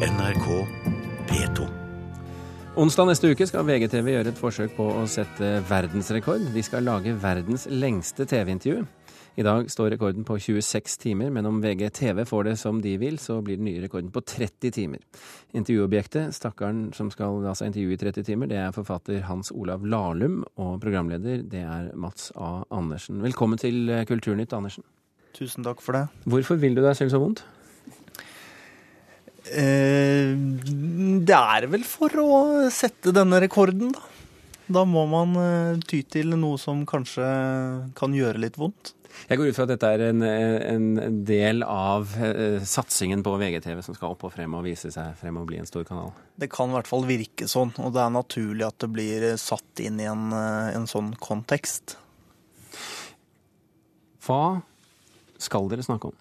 NRK P2. Onsdag neste uke skal VGTV gjøre et forsøk på å sette verdensrekord. De skal lage verdens lengste TV-intervju. I dag står rekorden på 26 timer, men om VGTV får det som de vil, så blir den nye rekorden på 30 timer. Intervjuobjektet, stakkaren som skal la seg intervjue i 30 timer, det er forfatter Hans Olav Lahlum, og programleder det er Mats A. Andersen. Velkommen til Kulturnytt, Andersen. Tusen takk for det. Hvorfor vil du deg selv så vondt? Eh, det er vel for å sette denne rekorden, da. Da må man eh, ty til noe som kanskje kan gjøre litt vondt. Jeg går ut fra at dette er en, en del av eh, satsingen på VGTV som skal opp og frem og vise seg frem og bli en stor kanal. Det kan i hvert fall virke sånn, og det er naturlig at det blir satt inn i en, en sånn kontekst. Hva skal dere snakke om?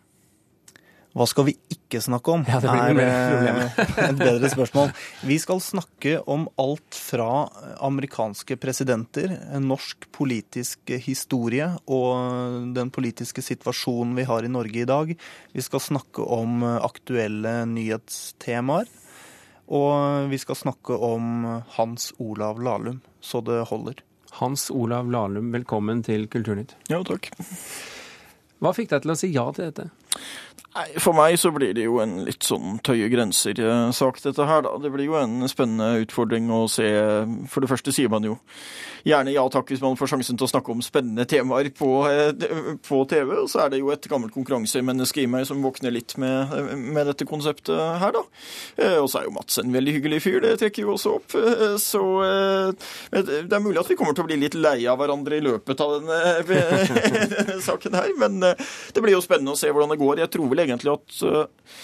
Hva skal vi ikke snakke om? Ja, det blir er eh, et bedre spørsmål. Vi skal snakke om alt fra amerikanske presidenter, norsk politisk historie og den politiske situasjonen vi har i Norge i dag. Vi skal snakke om aktuelle nyhetstemaer. Og vi skal snakke om Hans Olav Lahlum, så det holder. Hans Olav Lahlum, velkommen til Kulturnytt. Ja, takk. Hva fikk deg til å si ja til dette? Nei, For meg så blir det jo en litt sånn tøye grenser-sak, dette her. da. Det blir jo en spennende utfordring å se. For det første sier man jo gjerne ja takk hvis man får sjansen til å snakke om spennende temaer på, eh, på TV. Og så er det jo et gammelt konkurransemenneske i meg som våkner litt med, med dette konseptet her, da. Eh, Og så er jo Mats en veldig hyggelig fyr, det trekker jo også opp. Eh, Så eh, det er mulig at vi kommer til å bli litt lei av hverandre i løpet av denne, denne saken her. Men eh, det blir jo spennende å se hvordan det går. Jeg tror vel egentlig at eh,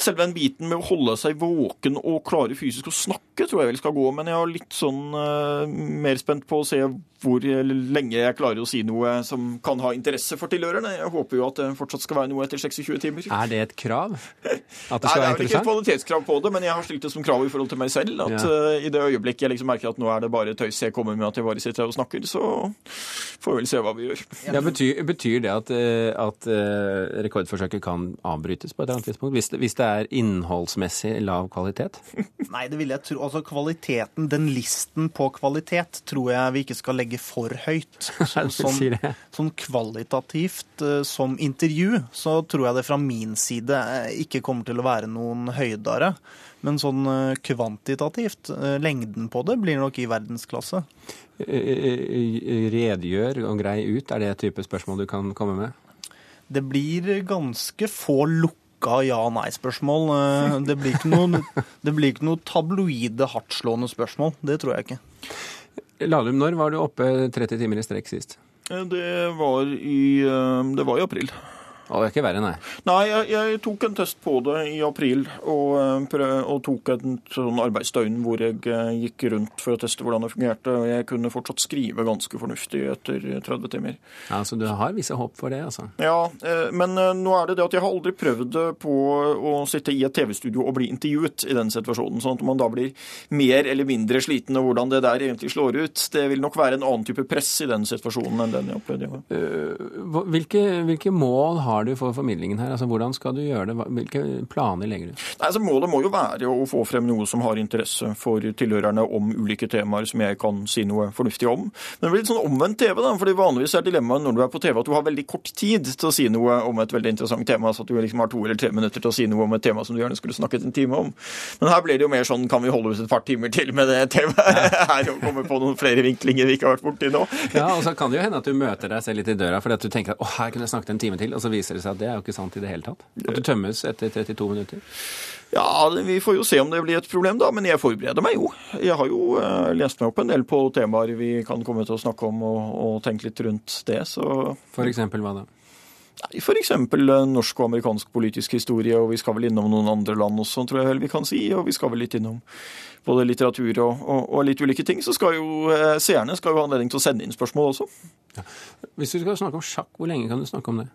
selve den biten med å holde seg våken og klare fysisk å snakke, tror jeg vel skal gå. Men jeg er litt sånn eh, mer spent på å se hvor lenge jeg klarer å si noe som kan ha interesse for tilhørerne. Jeg håper jo at det fortsatt skal være noe etter 26 timer. Er det et krav? At det Nei, skal det er vel ikke et kvalitetskrav på det, men jeg har stilt det som krav i forhold til meg selv. At Ja. eh, i det øyeblikket jeg liksom merker at nå er det bare tøys jeg kommer med at jeg bare sitter her og snakker, så får vi vel se hva vi gjør. Ja, betyr, betyr det at, eh, at eh, rekordforsøket kan avbrytes på et eller annet tidspunkt? Hvis det, hvis det er innholdsmessig lav kvalitet? Nei, det vil jeg tro. Altså kvaliteten, den listen på kvalitet, tror jeg vi ikke skal legge for høyt. Så, sånn, sånn kvalitativt eh, som intervju, så tror jeg det fra min side eh, ikke kommer til å være noen høydere. Men sånn eh, kvantitativt, lengden på det blir nok i verdensklasse. Redegjør og grei ut, er det et type spørsmål du kan komme med? Det blir ganske få lukka ja-nei-spørsmål. Det blir ikke noe tabloide, hardtslående spørsmål. Det tror jeg ikke. Lahlum, når var du oppe 30 timer i strekk sist? Eh, Det var i, eh, det var i april. Å, det er ikke verre, nei. Nei, jeg, jeg tok en test på det i april, og, eh, og tok en sånn arbeidsdøgn hvor jeg eh, gikk rundt for å teste hvordan det fungerte, og jeg kunne fortsatt skrive ganske fornuftig etter 30 timer. Ja, så du har visse håp for det, altså? Ja, eh, men nå er det det at jeg har aldri prøvd det på å sitte i et TV-studio og bli intervjuet i den situasjonen, sånn at man da blir mer eller mindre sliten, og hvordan det der egentlig slår ut. Det vil nok være en annen type press i den situasjonen enn den jeg opplevde Hvilke, hvilke mål har du for formidlingen her? Altså, Hvordan skal du gjøre det? Hvilke planer legger du? Nei, altså Målet må jo være å få frem noe som har interesse for tilhørerne om ulike temaer som jeg kan si noe fornuftig om. Men det blir litt sånn omvendt TV, da, fordi vanligvis er dilemmaet når du er på TV at du har veldig kort tid til å si noe om et veldig interessant tema, så at du liksom har to eller tre minutter til å si noe om et tema som du gjerne skulle snakket en time om. Men her blir det jo mer sånn kan vi holde ut et par timer til med det temaet her og komme på noen flere vinklinger vi ikke har vært borti nå. Ja, og så kan det jo hende at du møter deg selv litt i døra fordi at du tenker at å, her kunne jeg snakket en time til, og så viser det seg at det er jo ikke sant i det hele tatt. At det tømmes etter 32 minutter. Ja, vi får jo se om det blir et problem, da. Men jeg forbereder meg jo. Jeg har jo eh, lest meg opp en del på temaer vi kan komme til å snakke om, og, og tenke litt rundt det. Så For eksempel hva da? F.eks. norsk og amerikansk politisk historie, og vi skal vel innom noen andre land også, tror jeg vel vi kan si. Og vi skal vel litt innom både litteratur og, og, og litt ulike ting. Så skal jo eh, seerne skal jo ha anledning til å sende inn spørsmål også. Hvis du skal snakke om sjakk, hvor lenge kan du snakke om det?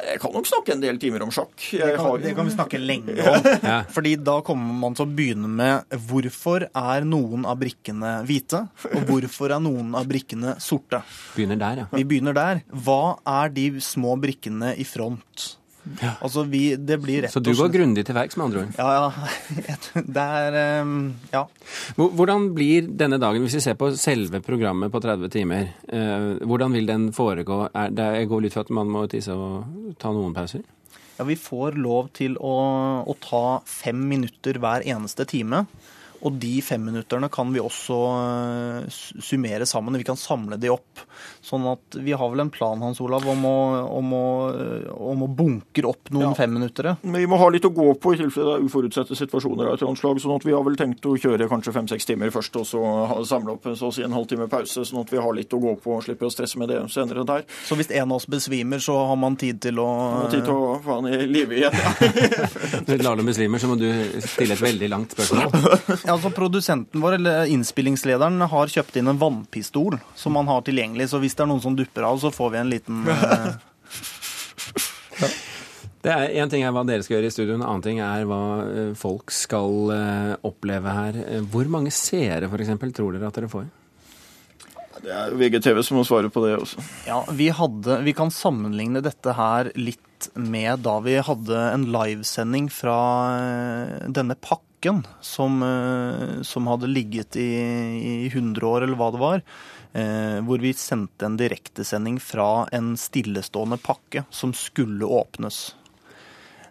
Jeg kan nok snakke en del timer om sjakk. Det kan, har det kan vi snakke lenge om. Ja. Fordi da kommer man til å begynne med hvorfor er noen av brikkene hvite, og hvorfor er noen av brikkene sorte. Begynner der, ja. Vi begynner der. Hva er de små brikkene i front? Altså, vi, det blir rett Så du går grundig til verks, med andre ord. Ja, ja. Det er eh, Ja. Hvordan blir denne dagen, hvis vi ser på selve programmet på 30 timer, eh, hvordan vil den foregå? Er det, jeg går litt for at man må tisse og ta noen pauser? Ja, Vi får lov til å, å ta fem minutter hver eneste time. Og de femminutterne kan vi også eh, summere sammen. Vi kan samle de opp. Sånn at vi har vel en plan, Hans Olav, om å, om å, eh, om å bunkre opp noen Ja. femminuttere. Men vi må ha litt å gå på i tilfelle det er uforutsette situasjoner av et eller annet slag. Sånn at vi har vel tenkt å kjøre kanskje fem-seks timer først, og så samle opp så å si en halvtime pause. Sånn at vi har litt å gå på og slipper å stresse med det senere der. Så hvis en av oss besvimer, så har man tid til å Har tid til å få han i live igjen. Ja. Når du lar dem besvimer, så må du stille et veldig langt spørsmål. Altså Produsenten vår, eller innspillingslederen, har kjøpt inn en vannpistol som han har tilgjengelig. Så hvis det er noen som dupper av, så får vi en liten eh, Det er Én ting er hva dere skal gjøre i studio, en annen ting er hva eh, folk skal eh, oppleve her. Eh, Hvor mange seere f.eks. tror dere at dere får? Det er VGTV som må svare på det også. Ja, vi, hadde, vi kan sammenligne dette her litt med da vi hadde en livesending fra denne denne pakken som, eh, som hadde ligget i, i 100 år, eller hva det var. Eh, hvor vi sendte en direktesending fra en stillestående pakke som skulle åpnes.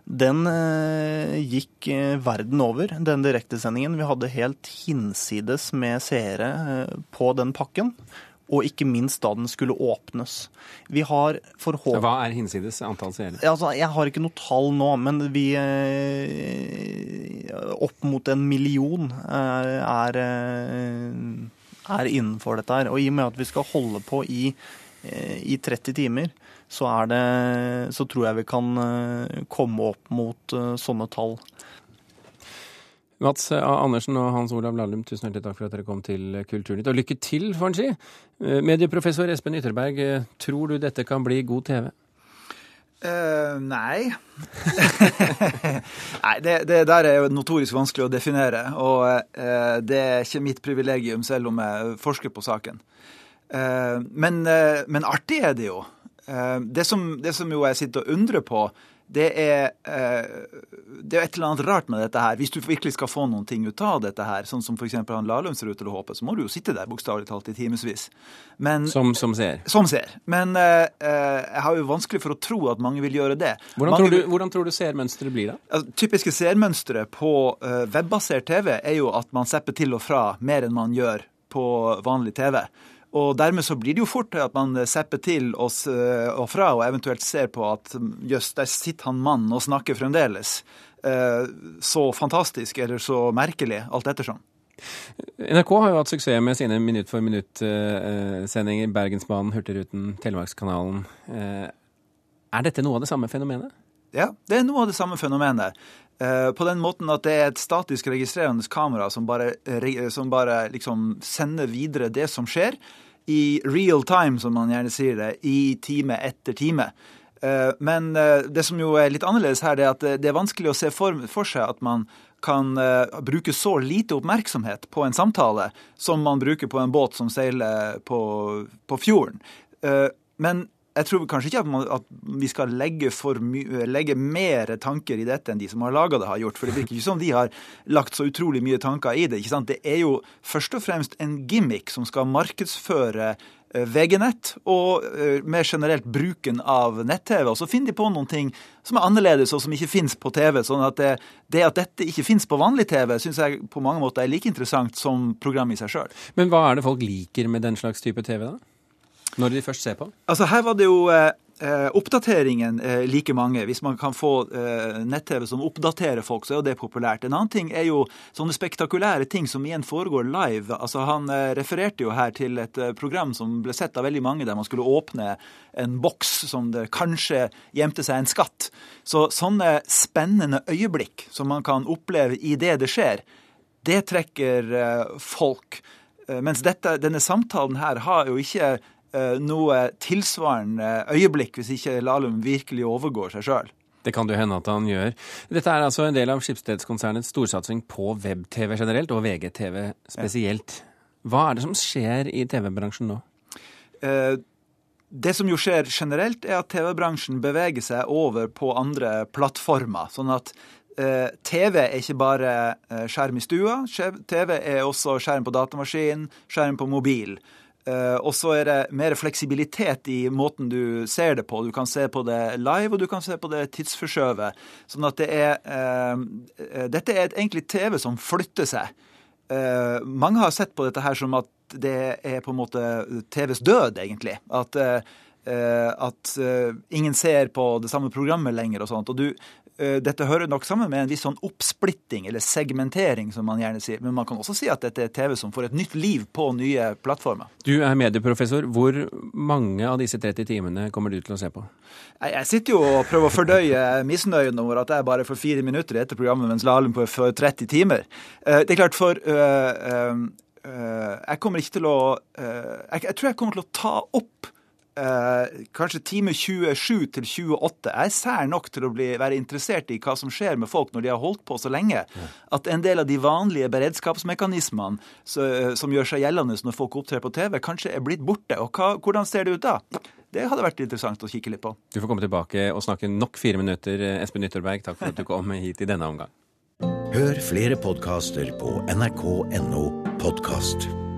Den eh, gikk eh, verden over, den direktesendingen. Vi hadde helt hinsides med seere eh, på den pakken. Og ikke minst da den skulle åpnes. Vi har forhåpentlig Hva er hinsides antall seere? Altså, jeg har ikke noe tall nå, men vi eh, Opp mot en million eh, er, eh, er innenfor dette her. Og i og med at vi skal holde på i, i 30 timer, så, er det, så tror jeg vi kan komme opp mot sånne tall. Mats. Andersen og Hans Olav Lahlum, tusen hjertelig takk for at dere kom til Kulturnytt. Og lykke til, får en si. Eh, Medieprofessor Espen Ytterberg, eh, tror du dette kan bli god TV? Uh, nei. nei, det, det der er jo notorisk vanskelig å definere. Og uh, det er ikke mitt privilegium, selv om jeg forsker på saken. Uh, men, eh, men artig er det jo. Eh, det, som, det som jo jeg sitter og undrer på, det er, eh, det er et eller annet rart med dette her. Hvis du virkelig skal få noen ting ut av dette her, sånn som f.eks. han Lahlum ser ut til å håpe, så må du jo sitte der bokstavelig talt i timevis. Som, som ser? som ser. Men eh, jeg har jo vanskelig for å tro at mange vil gjøre det. Hvordan mange tror, du, hvordan tror du seermønsteret blir da? Altså, typiske seermønstre på uh, webbasert TV er jo at man zapper til og fra mer enn man gjør på vanlig TV. Og dermed så blir det jo fort at man sepper til og, og fra, og eventuelt ser på at jøss, der sitter han mannen og snakker fremdeles. Eh, så fantastisk eller så merkelig, alt ettersom. NRK har jo hatt suksess med sine minutt for minutt-sendinger. Bergensbanen, Hurtigruten, Telemarkskanalen. Eh, Er dette noe av det samme fenomenet? Ja, det er noe av det samme fenomenet. Eh, på den måten at det er et statisk registrerende kamera som bare, som bare liksom sender videre det som skjer, i real time, som man gjerne sier det, i time etter time. Eh, Men eh, det som jo er litt annerledes her, det er at det- er vanskelig å se for, for seg at man kan bruke så lite oppmerksomhet på en samtale som man bruker på en båt som seiler på, på fjorden. Men jeg tror kanskje ikke at, vi skal legge, legge mer tanker i dette enn de som har laga det, har gjort. For det virker ikke som de har lagt så utrolig mye tanker i det. ikke sant? Det er jo først og fremst en gimmick som skal markedsføre eh, VG-nett og eh, mer generelt bruken av nett-TV. Og så finner de på noen ting som er annerledes og som ikke fins på TV. sånn at det, det at dette ikke fins på vanlig TV, syns jeg på mange måter er like interessant som program i seg sjøl. Men hva er det folk liker med den slags type TV, da? Når de først ser på? Altså Her var det jo eh, eh, oppdateringen eh, like mange. Hvis man kan få eh, nett-TV som oppdaterer folk, så er jo det populært. En annen ting er jo sånne spektakulære ting som igjen foregår live. Altså Han eh, refererte jo her til et eh, program som ble sett av veldig mange, der man skulle åpne en boks som det kanskje gjemte seg en skatt. Så sånne spennende øyeblikk som man kan oppleve i det det skjer, det trekker folk. Mens dette, denne samtalen her har jo ikke noe tilsvarende øyeblikk hvis ikke Lahlum virkelig overgår seg sjøl. Det kan det hende at han gjør. Dette er altså en del av Skipsstedskonsernets storsatsing på web-TV generelt, og VGTV spesielt. Hva er det som skjer i TV-bransjen nå? Eh, det som jo skjer generelt, er at TV-bransjen beveger seg over på andre plattformer. Sånn at eh, TV er ikke bare eh, skjerm i stua. TV er også skjerm på datamaskin, skjerm på mobil. Uh, og så er det mer fleksibilitet i måten du ser det på. Du kan se på det live, og du kan se på det tidsforskjøvet. Sånn at det er eh, Dette er egentlig TV som flytter seg. Eh, mange har sett på dette her som at det er på en måte TVs død, egentlig. At, at ingen ser på det samme programmet lenger og sånt. Og du, Eh, dette hører nok sammen med en viss sånn oppsplitting, eller segmentering, som man gjerne sier. Men man kan også si at dette er TV som får et nytt liv på nye plattformer. Du er medieprofessor. Hvor mange av disse 30 timene kommer du til å se på? Jeg sitter jo og prøver å fordøye misnøyen over at jeg bare får fire minutter i dette programmet, mens Lahlum får 30 timer. Eh, det er klart, for øh, jeg kommer ikke til å jeg, jeg tror jeg kommer til å ta opp eh, kanskje time 27 til 28 er sær nok til å bli, være interessert i hva som skjer med folk når de har holdt på så lenge, at en del av de vanlige beredskapsmekanismene så, eh, som gjør seg gjeldende når folk opptrer på TV, kanskje er blitt borte. Og hva, hvordan ser det ut da? Det hadde vært interessant å kikke litt på. Du får komme tilbake og snakke nok fire minutter, Espen Ytterberg. Takk for at du kom hit i denne omgang. Hør flere podkaster på nrk.no podkast.